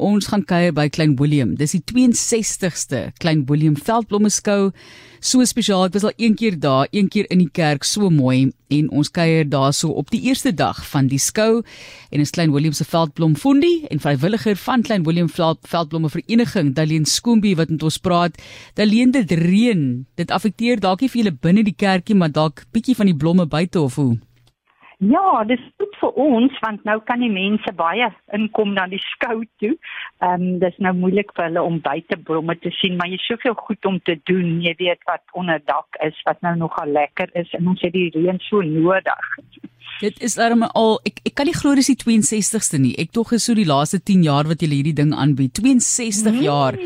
ons gaan kuier by Klein Willem. Dis die 62ste Klein Willem Veldblomme skou. So spesiaal. Ek was al een keer daar, een keer in die kerk, so mooi en ons kuier daarso op die eerste dag van die skou en is Klein Willem se Veldblom Fondie en vrywilliger van Klein Willem Veldblomme Vereniging, Daleen Skoombie wat met ons praat. Daleen dit reën. Dit affekteer dalk nie vir julle binne die kerkie, maar dalk bietjie van die blomme buite of hoe? Ja, dis goed vir ons want nou kan die mense baie inkom na die skou toe. Ehm um, dis nou moeilik vir hulle om buite blomme te sien, maar jy soveel goed om te doen. Jy weet wat onder dak is wat nou nogal lekker is en ons het die reën so nodig. Dit is darem al ek ek kan nie glo dis die 62ste nie. Ek tog is so die laaste 10 jaar wat jy hierdie ding aanbied. 62 nee. jaar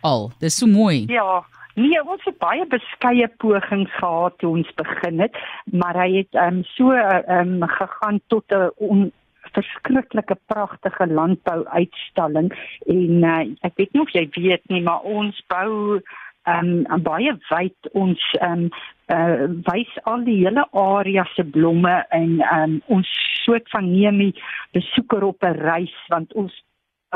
al. Dis so mooi. Ja. Nee, ons het baie beskeie pogings gehad toe ons begin het, maar hy het ehm um, so ehm um, gegaan tot 'n verskriklike pragtige landbou uitstalling en uh, ek weet nie of jy weet nie, maar ons bou ehm um, baie wyd ons ehm um, uh, wys al die hele area se blomme en um, ons soort van neem die besoeker op 'n reis want ons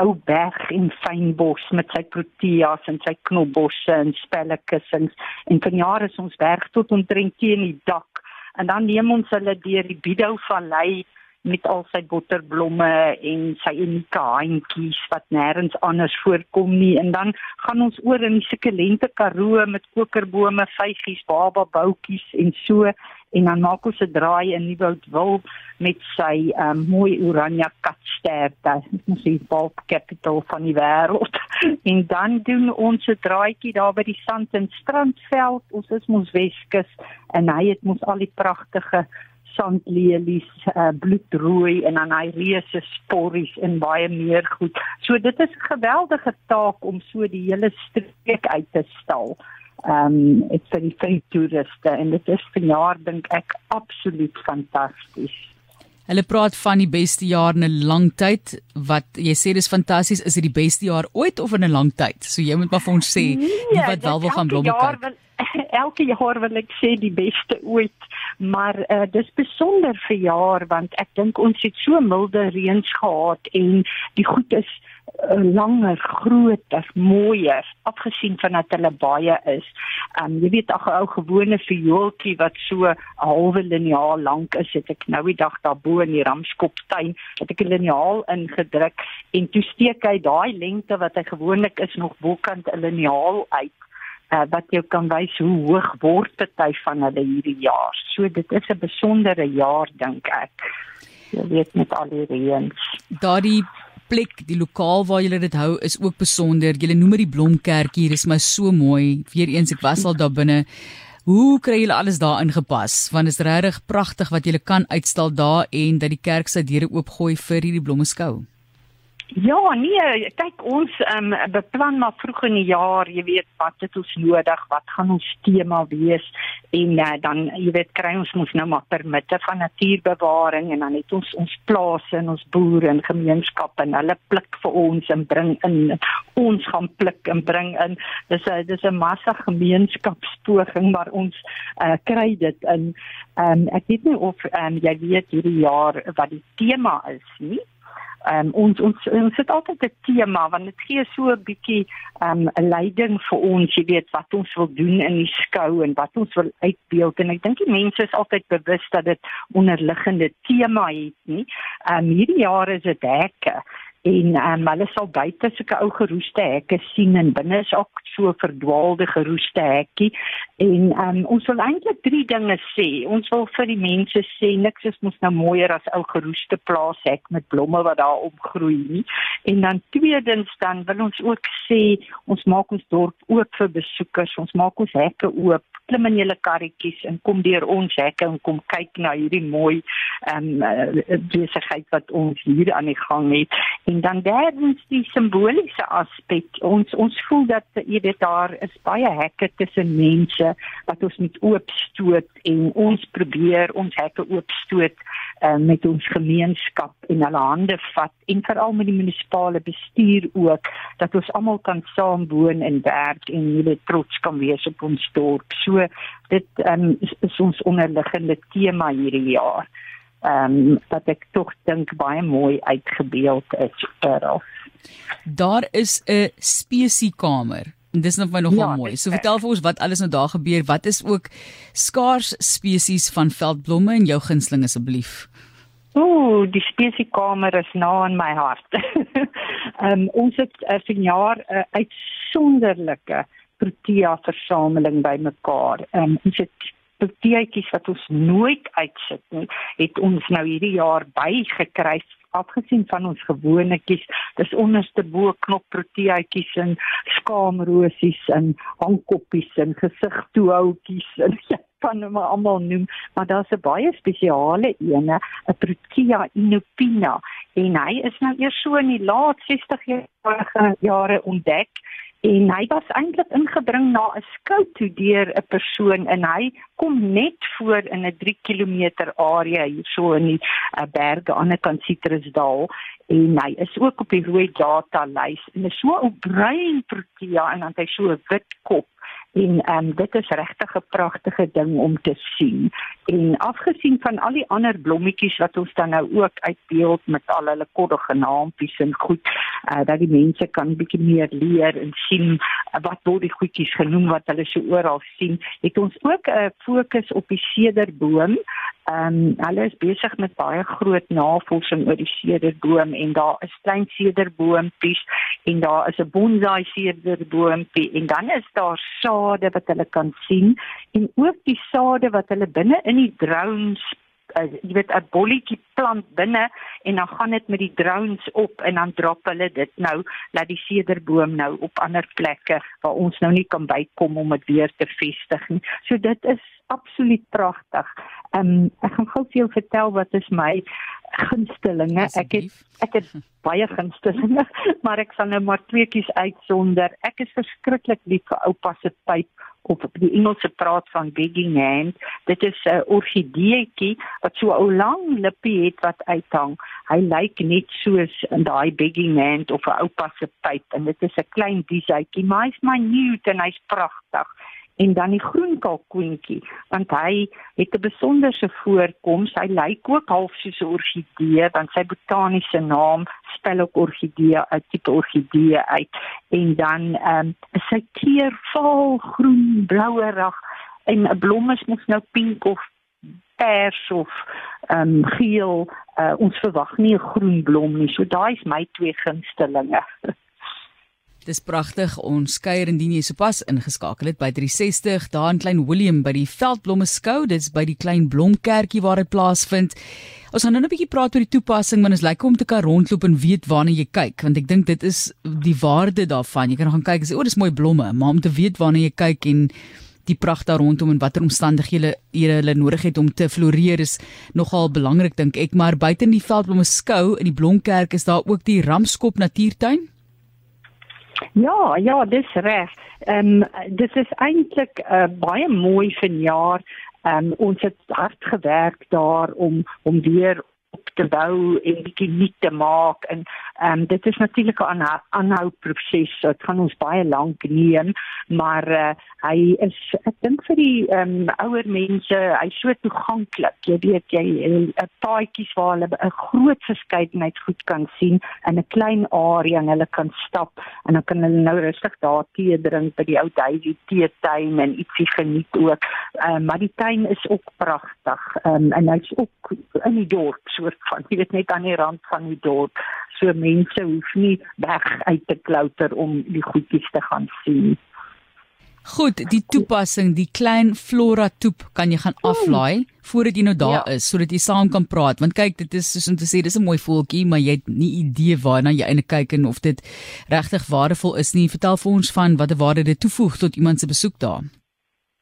ou berg en fynbos met sy proteas en sy knopbosse en spellekussings en van jare is ons berg tot omtrent teen die dak. En dan neem ons hulle deur die Bidou vallei met al sy botterblomme en sy unieke handjies wat nêrens anders voorkom nie. En dan gaan ons oor in die sukulente Karoo met kokerbome, vygies, baba boutjies en so en dan maak ons 'n draai in Nieuwoudtwil met sy um, mooi oranje katsterte. Dit is die bulk capital van die wêreld. en dan doen ons 'n draaitjie daar by die Sand en Strandveld. Ons is mos Weskus en hy het mos al die pragtige sandlelies, uh, bloedrooi en dan hy reuse sporries en baie meer goed. So dit is 'n geweldige taak om so die hele streek uit te stal ehm um, ek vir die vir toeriste en dit is vanjaar dink ek absoluut fantasties. Hulle praat van die beste jaar in 'n lang tyd. Wat jy sê dis fantasties, is dit die beste jaar ooit of in 'n lang tyd? So jy moet maar vir ons sê nee, wat wel wil gaan blomme kyk. Wil, elke jaar wil ek sê die beste ooit, maar uh, dis besonder vir jaar want ek dink ons het so milde reëns gehad en die goed is langer, groter, mooier, afgesien van dat hulle baie is. Ehm um, jy weet ag 'n ou gewone viooltjie wat so 'n halwe liniaal lank is, het ek nou die dag daarbo in die Ramskoptuin, het ek 'n liniaal ingedruk en toe steek hy daai lengte wat hy gewoonlik is nog bokant 'n liniaal uit uh, wat jy kan wys hoe hoog word party van hulle hierdie jaar. So dit is 'n besondere jaar dink ek. Jy weet met al die reëns. Daardie plek, die lokaal waar julle dit hou is ook besonder. Julle noem dit die Blomkerk hier, is my so mooi. Weereens ek was al daar binne. Hoe kry julle alles daar ingepas? Want dit is regtig pragtig wat julle kan uitstal daar en dat die kerk se deure oopgooi vir hierdie blommeskou. Ja, nee, kyk ons um, beplan maar vroeg in die jaar, jy weet, wat het ons nodig, wat gaan ons tema wees en uh, dan jy weet kry ons mos nou maar permitte van natuurbewaring en dan het ons ons plase en ons boere en gemeenskappe en hulle pluk vir ons en bring in ons gaan pluk en bring in. Dis 'n dis 'n massa gemeenskapspoging maar ons uh, kry dit in um, ek weet nie of um, jy weet hierdie jaar wat die tema is nie um, ons ons ons het altyd 'n tema want dit gee so 'n bietjie ehm, 'n um, leiding vir ons, jy weet wat ons wil doen in die skou en wat ons wil uitbeeld en ek dink die mense is altyd bewus dat dit onderliggende tema het nie. Ehm um, hierdie jaar is dit hekke en um, hulle sal buite sulke ou geroeste hekke sien en binne is ook so verdwaalde geroeste hekkie. En um, ons wil eintlik drie dinge sê. Ons wil vir die mense sê niks is mos nou mooier as ou geroeste plaashek met blomme wat daar opgroei nie. En dan tweedens dan wil ons ook sê ons maak ons dorp oop vir besoekers. Ons maak ons hekke oop klim in julle karretjies en kom deur ons hekke en kom kyk na hierdie mooi ehm um, besigheid wat ons hier aan die gang het. Dan derdens die simboliese aspek. Ons ons voel dat jy weet daar is baie hekke tussen mense wat ons met oop stoot en ons probeer ons hekke oop stoot uh, met ons gemeenskap en hulle hande vat en veral met die munisipale bestuur ook dat ons almal kan saam woon en werk en hulle trots kan wees op ons dorp. So dit um, is, is ons onderliggende tema hierdie jaar. Ehm um, wat ek tog dink baie mooi uitgebeeld is oral. Daar is 'n spesiekamer. Dis nog my nogal ja, mooi. So vertel vir ons wat alles nou daar gebeur. Wat is ook skaars spesies van veldblomme in jou gunsteling asseblief? Ooh, die spesiekamer is na in my hart. Ehm um, ons het uh, vanjaar 'n uh, uitsonderlike protea versameling bymekaar. Ehm um, ons het proteetjies wat ons nooit uitsit nie, het ons nou hierdie jaar bygekry afgesien van ons gewonetjies. Dis onderste bo knop proteetjies en skaamrosies en hangkoppies en gesigtoehoutjies en ja, kan hom almal noem, maar daar's 'n baie spesiale ene, 'n Protea inopina. En hy is nou eers so in die laat 60 jarige jare ontdek en hy was eintlik ingebring na 'n skou toe deur 'n persoon en hy kom net voor in 'n 3 km area hierso in die uh, berge aan die kant Citrusdal. En hy is ook op die rooi data lys. En is so 'n bruin protea en dan hy so 'n wit kop en um, dit is regtig 'n pragtige ding om te sien. En afgesien van al die ander blommetjies wat ons dan nou ook uitbeeld met al hulle koddige naampies en goed, uh, dat die mense kan bietjie meer leer en sien uh, wat word die goedjies genoem wat hulle so oral sien, het ons ook 'n uh, fokus op die sederboom. Ehm um, hulle is besig met baie groot navorsing oor die sederboom en daar is klein sederboompies en daar is 'n bonsai sederboompie en dan is daar sade wat hulle kan sien en ook die sade wat hulle binne in die drones jy weet 'n bolletjie plant binne en dan gaan dit met die drones op en dan drop hulle dit nou laat die sederboom nou op ander plekke waar ons nou nie kan bykom om dit weer te vestig nie. So dit is absoluut pragtig. Ehm um, ek gaan gou vir jou vertel wat is my gunstelinge. Ek het ek het baie gunstelinge, maar ek sal nou maar tweeetjies uitsonder. Ek is verskriklik lief vir oupa se pyp of die Engelse praat van begging hand. Dit is 'n orgideetjie wat so 'n ou lang lippie het wat uithang. Hy lyk net soos in daai begging hand of 'n oupa se pyp en dit is 'n klein dieetjie, maar hy's my nuut en hy's pragtig en dan die groen kalkoentjie want hy het 'n besonderse voorkoms. Hy lyk ook half soos 'n orgidee want sy botaniese naam spel ook orgidee 'n tipe orgidee uit. En dan ehm um, sy kleur val groen blouerig en 'n blom is mos nou pink of pers of ehm um, geel. Uh, ons verwag nie 'n groen blom nie. So daai is my twee gunstelinge Dis pragtig. Ons kuier indien jy sopas ingeskakel het by 360 daar in Klein Willem by die Veldblomme skou. Dit's by die Klein Blomkerkie waar dit plaasvind. Ons gaan nou 'n bietjie praat oor die toepassing want dit is lekker om te kan rondloop en weet waarna jy kyk want ek dink dit is die waarde daarvan. Jy kan gaan kyk en sê o, dis mooi blomme, maar om te weet waarna jy kyk en die pragt daar rondom en watter omstandighede hulle hulle nodig het om te floreer is nogal belangrik dink ek maar buite in die Veldblomme skou in die Blomkerk is daar ook die Ramskop Natuurtuin. Ja, ja, dis reg. Ehm um, dit is eintlik uh, baie mooi vanjaar. Ehm um, ons het hard gewerk daar om om weer op te bou en bietjie nuut te maak en ehm um, dit is natuurlik 'n aanhou proses. Dit gaan ons baie lank neem, maar uh, hy is ek dink vir die ehm um, ouer mense, hy's so toeganklik. Jy weet jy 'n paadjies waar hulle 'n groot verskeidenheid goed kan sien in 'n klein area en hulle kan stap en dan kan hulle nou rustig daar tee drink by die ou Daisy teetuin en ietsie geniet ook. Ehm um, maar die tuin is ook pragtig. Ehm um, en hy's ook in die dorp soort van jy weet net aan die rand van die dorp. So mense hoef nie weg uit te klouter om die goedjies te gaan sien. Goed, die toepassing, die klein Flora toep kan jy gaan aflaai voordat jy nou daar ja. is sodat jy saam kan praat want kyk dit is soos om te sê dis 'n mooi voeltjie maar jy het nie idee waarna jy eintlik kyk en of dit regtig waardevol is nie. Vertel vir ons van watter waarde dit toevoeg tot iemand se besoek daar.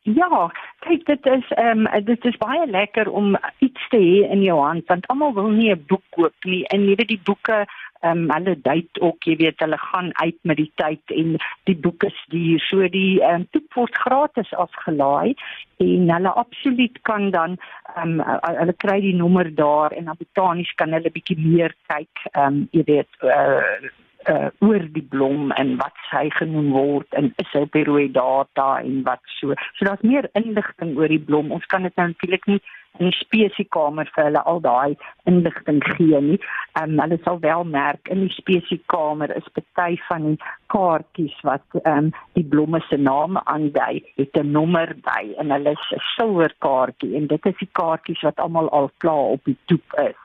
Ja, kyk dit is ehm um, dit is baie lekker om iets te hê in jou hand want almal wil nie 'n boek koop nie en jy weet die boeke ehm um, hulle date ook, jy weet, hulle gaan uit met die tyd en die boeke stuur. So die ehm um, toep word gratis afgelaai en hulle absoluut kan dan ehm um, hulle kry die nommer daar en dan botanies kan hulle bietjie meer kyk. Ehm um, jy weet uh, uh oor die blom en wat sy genoem word en is hy op die rooi data en wat so. So daar's meer inligting oor die blom. Ons kan dit nou natuurlik nie in die spesiekamer vir hulle al daai inligting gee nie. Ehm um, hulle sal wel merk in die spesiekamer is party van die kaartjies wat ehm um, die blomme se name aandui, het 'n nommer by en hulle is 'n silwer kaartjie en dit is die kaartjies wat almal al klaar op die toep is.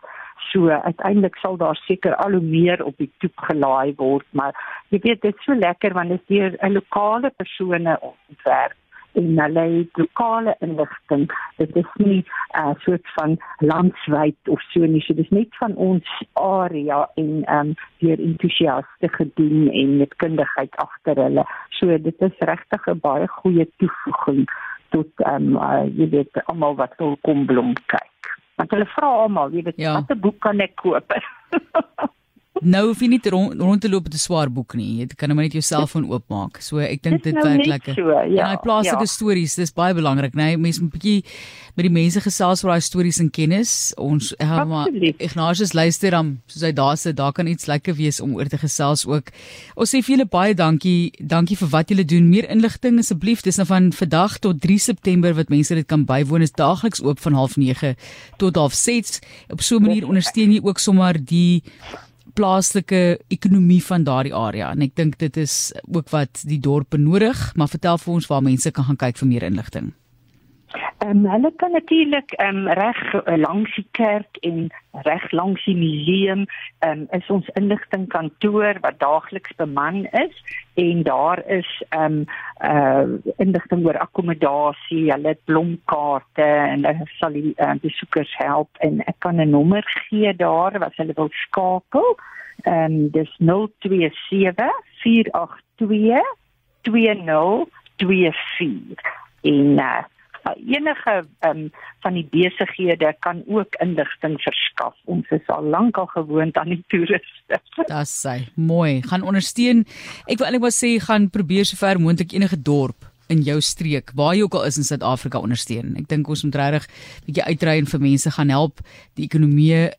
So uiteindelik sal daar seker al hoe meer op die toep gelaai word, maar jy weet dit is so lekker want dit is deur 'n lokale persone ontwerp en hulle het lokale inligting. Dit is nie 'n uh, soort van landwyd of so nie. So dis net van ons area en ehm um, hier entoesiaste gedoen en met kundigheid agter hulle. So dit is regtig 'n baie goeie toevoeging tot ehm um, uh, jy weet almal wat wil kom blom kyk. Want hulle vra almal, jy weet, ja. watter boek kan ek koop? Nou hoef jy nie rond, rond te loop met 'n swaar boek nie. Jy kan net jou selfoon oopmaak. So ek dink dit nou werk lekker. So, ja, en daai plaaslike ja. stories, dis baie belangrik, né? Nee? Mense moet 'n bietjie met die mense gesels oor daai stories en kennis. Ons ja, maar Ignatius luister dan soos hy daar sit, daar kan iets lekker wees om oor te gesels ook. Ons sê vir julle baie dankie. Dankie vir wat julle doen. Meer inligting asseblief. Dis nou van vandag tot 3 September wat mense dit kan bywoon. Is daagliks oop van 09:30 tot 06:30. Op so 'n manier ondersteun jy ook sommer die plaaslike ekonomie van daardie area en ek dink dit is ook wat die dorp benodig, maar vertel vir ons waar mense kan gaan kyk vir meer inligting. Ehm um, hulle kan natuurlik ehm um, reg uh, langs die kerk en reg langs die museum ehm um, is ons inligtingkantoor wat daagliks beman is en daar is ehm um, uh inligting oor akkommodasie, hulle blomkaarte en hulle sal die uh, besoekers help en ek kan 'n nommer gee daar wat hulle wil skakel. Ehm um, dis 027 482 2024 en uh, enige um, van die besighede kan ook inligting verskaf. Ons is al lank al gewoond aan die toeriste. Das sê, mooi. Gaan ondersteun. Ek wil eintlik maar sê gaan probeer sover moontlik enige dorp in jou streek waar jy ook al is in Suid-Afrika ondersteun. Ek dink ons moet regtig 'n bietjie uitry en vir mense gaan help die ekonomie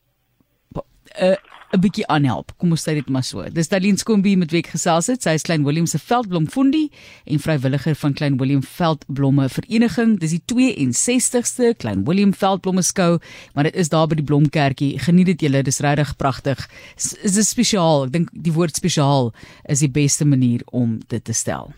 'n uh, 'n bietjie aanhelp. Kom ons sê dit maar so. Dis Dalien Skombi met wie ek gesels het. Sy is Klein Willem se veldblomfondie en vrywilliger van Klein Willem Veldblomme Vereniging. Dis die 62ste Klein Willem Veldblomme skou, maar dit is daar by die Blomkerkie. Geniet dit julle, dis regtig pragtig. Dit is spesiaal. Ek dink die woord spesiaal is die beste manier om dit te stel.